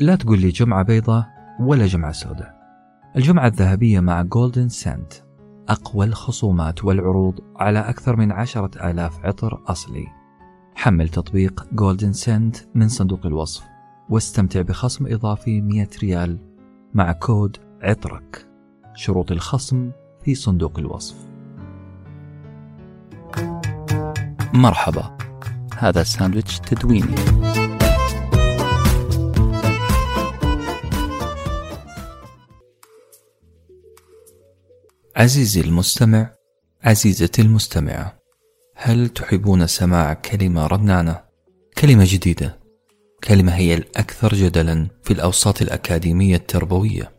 لا تقول لي جمعة بيضة ولا جمعة سوداء. الجمعة الذهبية مع جولدن سنت أقوى الخصومات والعروض على أكثر من عشرة آلاف عطر أصلي. حمل تطبيق جولدن سنت من صندوق الوصف واستمتع بخصم إضافي 100 ريال مع كود عطرك. شروط الخصم في صندوق الوصف. مرحبا هذا ساندويتش تدويني. عزيزي المستمع عزيزتي المستمعة هل تحبون سماع كلمة رنانة؟ كلمة جديدة. كلمة هي الأكثر جدلا في الأوساط الأكاديمية التربوية.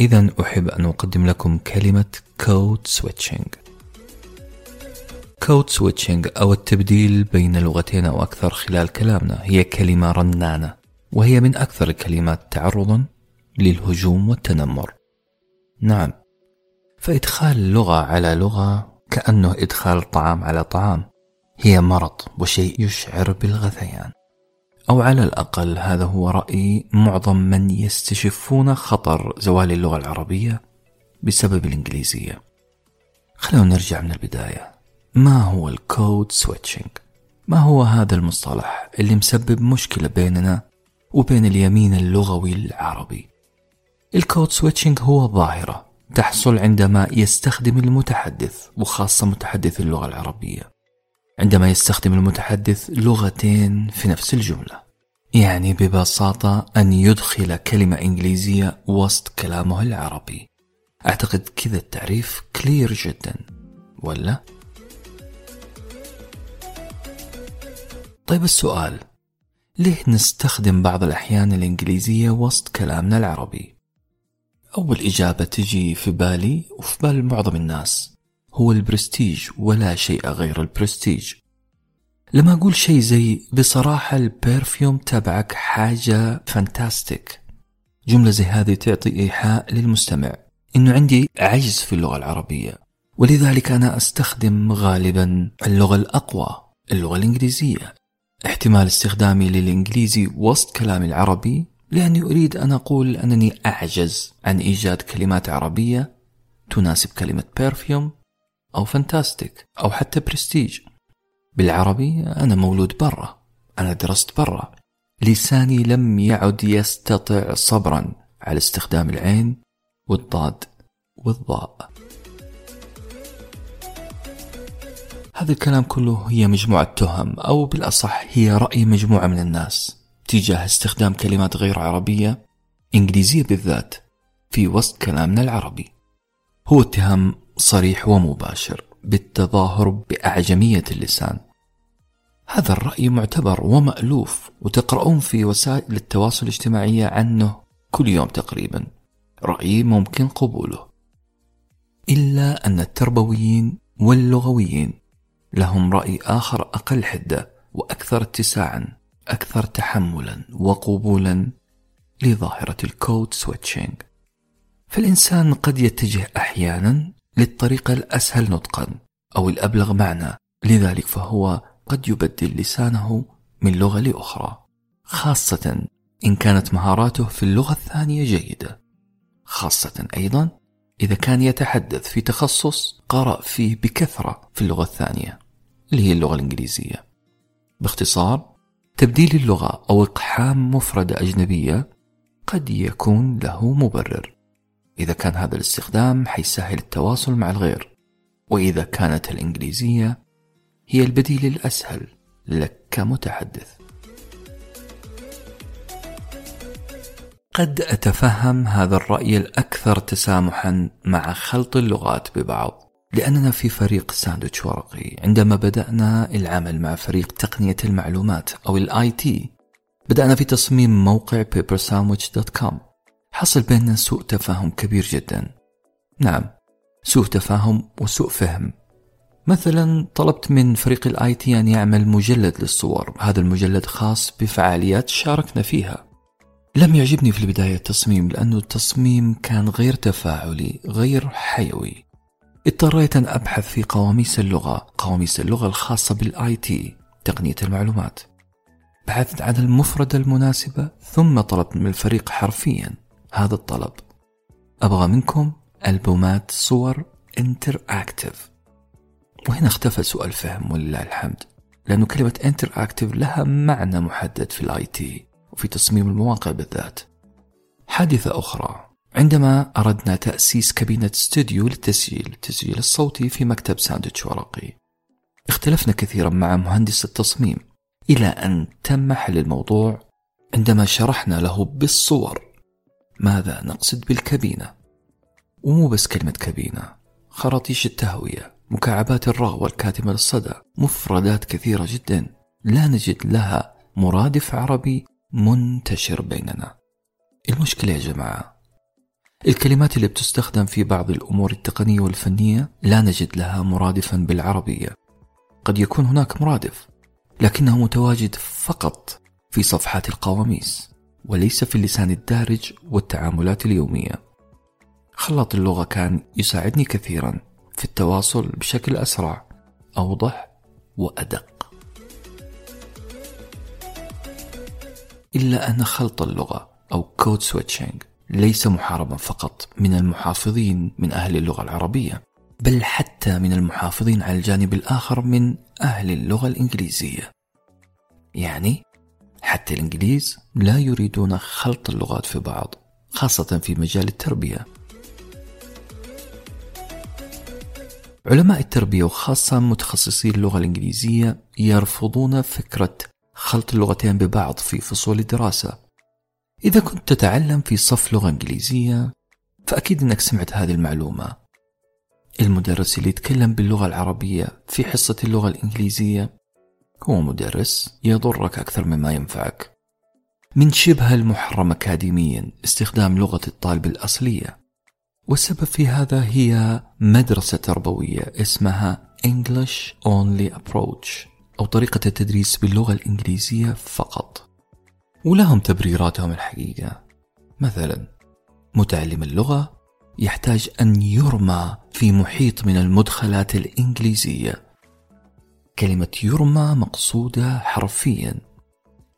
إذا أحب أن أقدم لكم كلمة code switching code switching أو التبديل بين لغتين أو أكثر خلال كلامنا هي كلمة رنانة وهي من أكثر الكلمات تعرضا للهجوم والتنمر. نعم فإدخال لغة على لغة كأنه إدخال طعام على طعام. هي مرض وشيء يشعر بالغثيان. أو على الأقل هذا هو رأي معظم من يستشفون خطر زوال اللغة العربية بسبب الإنجليزية. خلونا نرجع من البداية. ما هو ال code switching؟ ما هو هذا المصطلح اللي مسبب مشكلة بيننا وبين اليمين اللغوي العربي؟ ال code switching هو ظاهرة تحصل عندما يستخدم المتحدث وخاصة متحدث اللغة العربية. عندما يستخدم المتحدث لغتين في نفس الجملة. يعني ببساطة أن يدخل كلمة إنجليزية وسط كلامه العربي. أعتقد كذا التعريف clear جدا. ولا؟ طيب السؤال. ليه نستخدم بعض الأحيان الإنجليزية وسط كلامنا العربي؟ أول إجابة تجي في بالي وفي بال معظم الناس هو البرستيج ولا شيء غير البرستيج. لما أقول شيء زي بصراحة ال perfume تبعك حاجة fantastic جملة زي هذه تعطي إيحاء للمستمع إنه عندي عجز في اللغة العربية ولذلك أنا أستخدم غالبا اللغة الأقوى اللغة الإنجليزية. احتمال استخدامي للإنجليزي وسط كلامي العربي لأني أريد أن أقول أنني أعجز عن إيجاد كلمات عربية تناسب كلمة perfume أو fantastic أو حتى برستيج بالعربي أنا مولود برا أنا درست برا. لساني لم يعد يستطع صبرا على استخدام العين والضاد والضاء. هذا الكلام كله هي مجموعة تهم أو بالأصح هي رأي مجموعة من الناس. تجاه استخدام كلمات غير عربية إنجليزية بالذات في وسط كلامنا العربي. هو اتهام صريح ومباشر بالتظاهر بأعجمية اللسان. هذا الرأي معتبر ومألوف وتقرؤون في وسائل التواصل الاجتماعي عنه كل يوم تقريبا. رأي ممكن قبوله. إلا أن التربويين واللغويين لهم رأي آخر أقل حدة وأكثر اتساعا. أكثر تحملا وقبولا لظاهرة الكود سويتشينج فالإنسان قد يتجه أحيانا للطريقة الأسهل نطقا أو الأبلغ معنى لذلك فهو قد يبدل لسانه من لغة لأخرى. خاصة إن كانت مهاراته في اللغة الثانية جيدة. خاصة أيضا إذا كان يتحدث في تخصص قرأ فيه بكثرة في اللغة الثانية اللي هي اللغة الإنجليزية. باختصار تبديل اللغة أو إقحام مفردة أجنبية قد يكون له مبرر إذا كان هذا الاستخدام حيسهل التواصل مع الغير وإذا كانت الإنجليزية هي البديل الأسهل لك كمتحدث. قد أتفهم هذا الرأي الأكثر تسامحا مع خلط اللغات ببعض. لأننا في فريق ساندويتش ورقي. عندما بدأنا العمل مع فريق تقنية المعلومات أو ال IT بدأنا في تصميم موقع papersandwich.com حصل بيننا سوء تفاهم كبير جدا. نعم سوء تفاهم وسوء فهم. مثلا طلبت من فريق ال IT أن يعمل مجلد للصور. هذا المجلد خاص بفعاليات شاركنا فيها. لم يعجبني في البداية التصميم لأنه التصميم كان غير تفاعلي غير حيوي. اضطريت أن أبحث في قواميس اللغة قواميس اللغة الخاصة بال IT تقنية المعلومات. بحثت عن المفردة المناسبة ثم طلبت من الفريق حرفيا هذا الطلب. أبغى منكم ألبومات صور interactive وهنا اختفى سوء الفهم ولله الحمد. لأنه كلمة interactive لها معنى محدد في ال IT وفي تصميم المواقع بالذات. حادثة أخرى. عندما أردنا تأسيس كابينة استوديو للتسجيل التسجيل الصوتي في مكتب ساندويتش ورقي. اختلفنا كثيرا مع مهندس التصميم إلى أن تم حل الموضوع عندما شرحنا له بالصور. ماذا نقصد بالكابينة؟ ومو بس كلمة كابينة خراطيش التهوية مكعبات الرغوة الكاتمة للصدى مفردات كثيرة جدا. لا نجد لها مرادف عربي منتشر بيننا. المشكلة يا جماعة الكلمات اللي بتستخدم في بعض الأمور التقنية والفنية لا نجد لها مرادفا بالعربية. قد يكون هناك مرادف لكنه متواجد فقط في صفحات القواميس وليس في اللسان الدارج والتعاملات اليومية. خلط اللغة كان يساعدني كثيرا في التواصل بشكل أسرع أوضح وأدق. إلا أن خلط اللغة أو code switching ليس محاربا فقط من المحافظين من أهل اللغة العربية بل حتى من المحافظين على الجانب الآخر من أهل اللغة الإنجليزية. يعني حتى الإنجليز لا يريدون خلط اللغات في بعض خاصة في مجال التربية. علماء التربية وخاصة متخصصي اللغة الإنجليزية يرفضون فكرة خلط اللغتين ببعض في فصول الدراسة. إذا كنت تتعلم في صف لغة إنجليزية فأكيد أنك سمعت هذه المعلومة. المدرس اللي يتكلم باللغة العربية في حصة اللغة الإنجليزية هو مدرس يضرك أكثر مما ينفعك. من شبه المحرم أكاديميا استخدام لغة الطالب الأصلية. والسبب في هذا هي مدرسة تربوية اسمها English Only Approach أو طريقة التدريس باللغة الإنجليزية فقط. ولهم تبريراتهم الحقيقة. مثلا متعلم اللغة يحتاج أن يرمى في محيط من المدخلات الإنجليزية. كلمة يرمى مقصودة حرفيا.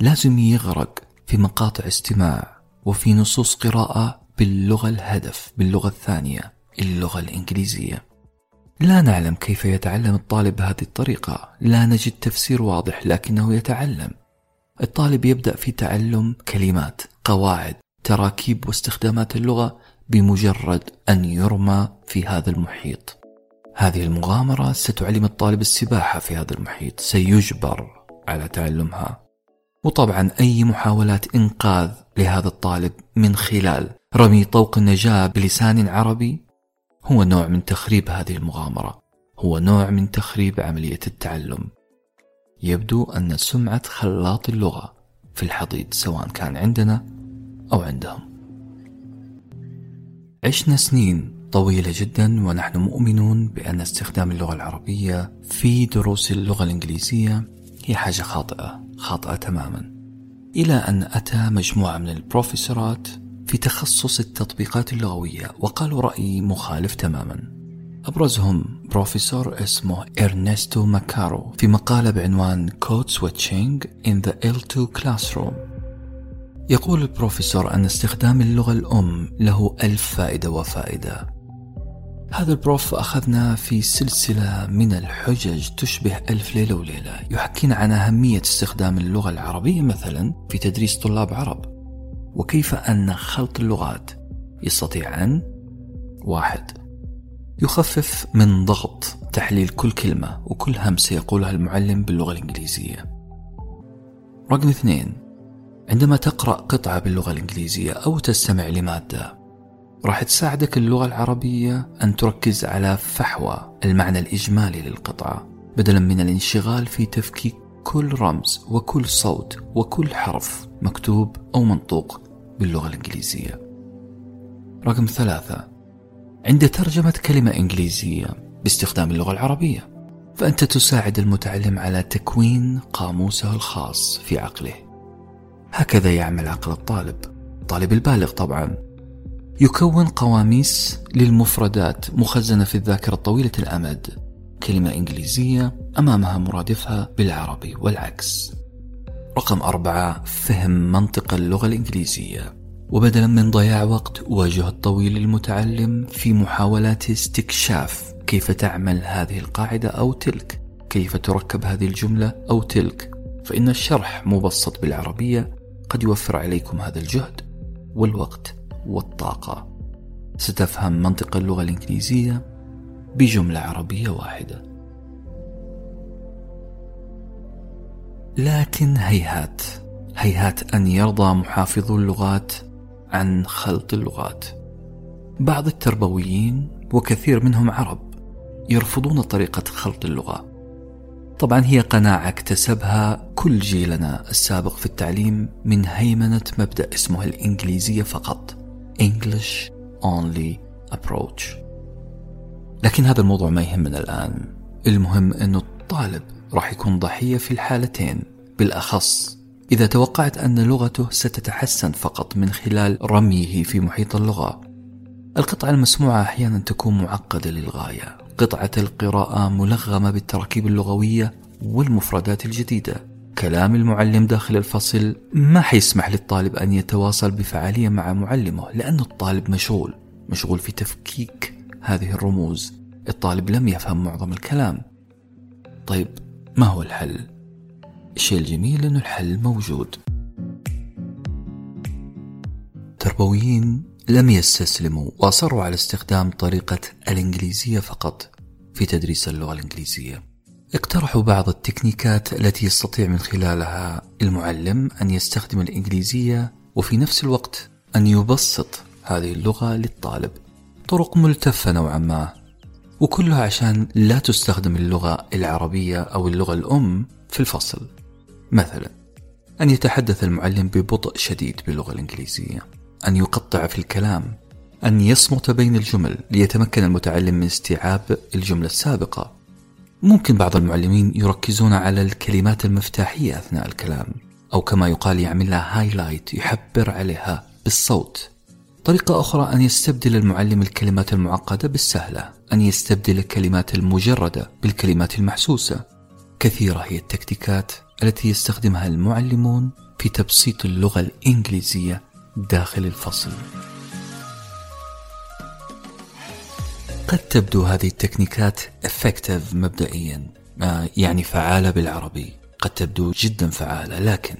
لازم يغرق في مقاطع استماع وفي نصوص قراءة باللغة الهدف باللغة الثانية اللغة الإنجليزية. لا نعلم كيف يتعلم الطالب بهذه الطريقة. لا نجد تفسير واضح لكنه يتعلم. الطالب يبدأ في تعلم كلمات قواعد تراكيب واستخدامات اللغة بمجرد أن يرمى في هذا المحيط. هذه المغامرة ستعلم الطالب السباحة في هذا المحيط سيجبر على تعلمها. وطبعا أي محاولات إنقاذ لهذا الطالب من خلال رمي طوق النجاة بلسان عربي هو نوع من تخريب هذه المغامرة هو نوع من تخريب عملية التعلم. يبدو أن سمعة خلاط اللغة في الحضيض سواء كان عندنا أو عندهم. عشنا سنين طويلة جدا ونحن مؤمنون بأن استخدام اللغة العربية في دروس اللغة الإنجليزية هي حاجة خاطئة خاطئة تماما. إلى أن أتى مجموعة من البروفيسورات في تخصص التطبيقات اللغوية وقالوا رأي مخالف تماما. أبرزهم بروفيسور اسمه إرنستو ماكارو في مقالة بعنوان Code Switching in the L2 Classroom. يقول البروفيسور أن استخدام اللغة الأم له ألف فائدة وفائدة. هذا ال prof أخذنا في سلسلة من الحجج تشبه ألف ليلة وليلة يحكينا عن أهمية استخدام اللغة العربية مثلا في تدريس طلاب عرب وكيف أن خلط اللغات يستطيع أن واحد يخفف من ضغط تحليل كل كلمة وكل همسة يقولها المعلم باللغة الإنجليزية. رقم اثنين عندما تقرأ قطعة باللغة الإنجليزية أو تستمع لمادة راح تساعدك اللغة العربية أن تركز على فحوى المعنى الإجمالي للقطعة بدلا من الانشغال في تفكيك كل رمز وكل صوت وكل حرف مكتوب أو منطوق باللغة الإنجليزية. رقم ثلاثة عند ترجمة كلمة إنجليزية باستخدام اللغة العربية فأنت تساعد المتعلم على تكوين قاموسه الخاص في عقله. هكذا يعمل عقل الطالب الطالب البالغ طبعا. يكون قواميس للمفردات مخزنة في الذاكرة طويلة الأمد كلمة إنجليزية أمامها مرادفها بالعربي والعكس. رقم أربعة فهم منطق اللغة الإنجليزية. وبدلا من ضياع وقت وجهد طويل للمتعلم في محاولات استكشاف كيف تعمل هذه القاعدة أو تلك كيف تركب هذه الجملة أو تلك. فإن الشرح مبسط بالعربية قد يوفر عليكم هذا الجهد والوقت والطاقة. ستفهم منطق اللغة الإنجليزية بجملة عربية واحدة. لكن هيهات هيهات أن يرضى محافظو اللغات عن خلط اللغات. بعض التربويين وكثير منهم عرب يرفضون طريقة خلط اللغة. طبعا هي قناعة اكتسبها كل جيلنا السابق في التعليم من هيمنة مبدأ اسمه الإنجليزية فقط English Only Approach. لكن هذا الموضوع ما يهمنا الآن. المهم أنه الطالب راح يكون ضحية في الحالتين بالأخص إذا توقعت أن لغته ستتحسن فقط من خلال رميه في محيط اللغة. القطعة المسموعة أحيانا تكون معقدة للغاية. قطعة القراءة ملغمة بالتراكيب اللغوية والمفردات الجديدة. كلام المعلم داخل الفصل ما حيسمح للطالب أن يتواصل بفعالية مع معلمه لأن الطالب مشغول مشغول في تفكيك هذه الرموز. الطالب لم يفهم معظم الكلام. طيب ما هو الحل؟ الشيء الجميل أنه الحل موجود تربويين لم يستسلموا وأصروا على استخدام طريقة الإنجليزية فقط في تدريس اللغة الإنجليزية. اقترحوا بعض التكنيكات التي يستطيع من خلالها المعلم أن يستخدم الإنجليزية وفي نفس الوقت أن يبسط هذه اللغة للطالب. طرق ملتفة نوعا ما وكلها عشان لا تستخدم اللغة العربية أو اللغة الأم في الفصل. مثلا أن يتحدث المعلم ببطء شديد باللغة الإنجليزية أن يقطع في الكلام أن يصمت بين الجمل ليتمكن المتعلم من استيعاب الجملة السابقة. ممكن بعض المعلمين يركزون على الكلمات المفتاحية أثناء الكلام أو كما يقال يعمل لها هايلايت يحبر عليها بالصوت. طريقة أخرى أن يستبدل المعلم الكلمات المعقدة بالسهلة أن يستبدل الكلمات المجردة بالكلمات المحسوسة. كثيرة هي التكتيكات التي يستخدمها المعلمون في تبسيط اللغة الإنجليزية داخل الفصل. قد تبدو هذه التكنيكات effective مبدئيا يعني فعالة بالعربي. قد تبدو جدا فعالة لكن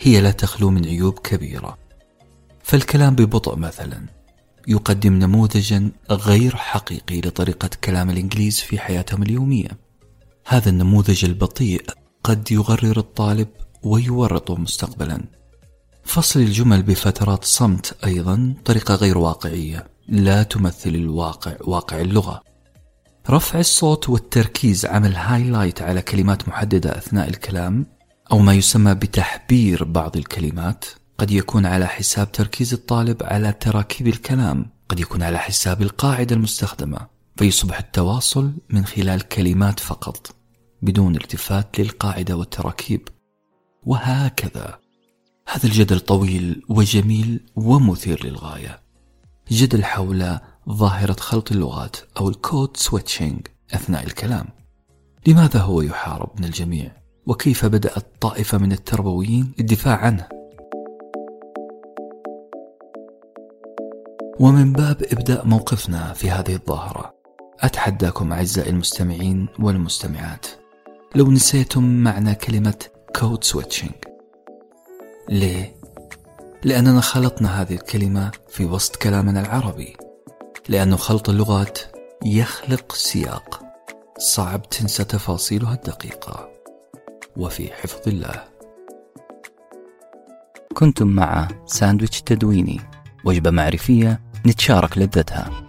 هي لا تخلو من عيوب كبيرة. فالكلام ببطء مثلا يقدم نموذجا غير حقيقي لطريقة كلام الإنجليز في حياتهم اليومية. هذا النموذج البطيء قد يغرر الطالب ويورطه مستقبلا. فصل الجمل بفترات صمت أيضا طريقة غير واقعية لا تمثل الواقع واقع اللغة. رفع الصوت والتركيز عمل highlight على كلمات محددة أثناء الكلام أو ما يسمى بتحبير بعض الكلمات قد يكون على حساب تركيز الطالب على تراكيب الكلام قد يكون على حساب القاعدة المستخدمة فيصبح التواصل من خلال كلمات فقط. بدون التفات للقاعدة والتراكيب. وهكذا. هذا الجدل طويل وجميل ومثير للغاية. جدل حول ظاهرة خلط اللغات أو ال code-switching أثناء الكلام. لماذا هو يحارب من الجميع؟ وكيف بدأت طائفة من التربويين الدفاع عنه؟ ومن باب إبداء موقفنا في هذه الظاهرة أتحداكم أعزائي المستمعين والمستمعات. لو نسيتم معنى كلمة code-switching ليه؟ لأننا خلطنا هذه الكلمة في وسط كلامنا العربي. لأن خلط اللغات يخلق سياق. صعب تنسى تفاصيلها الدقيقة. وفي حفظ الله. كنتم مع ساندويتش تدويني. وجبة معرفية نتشارك لذتها.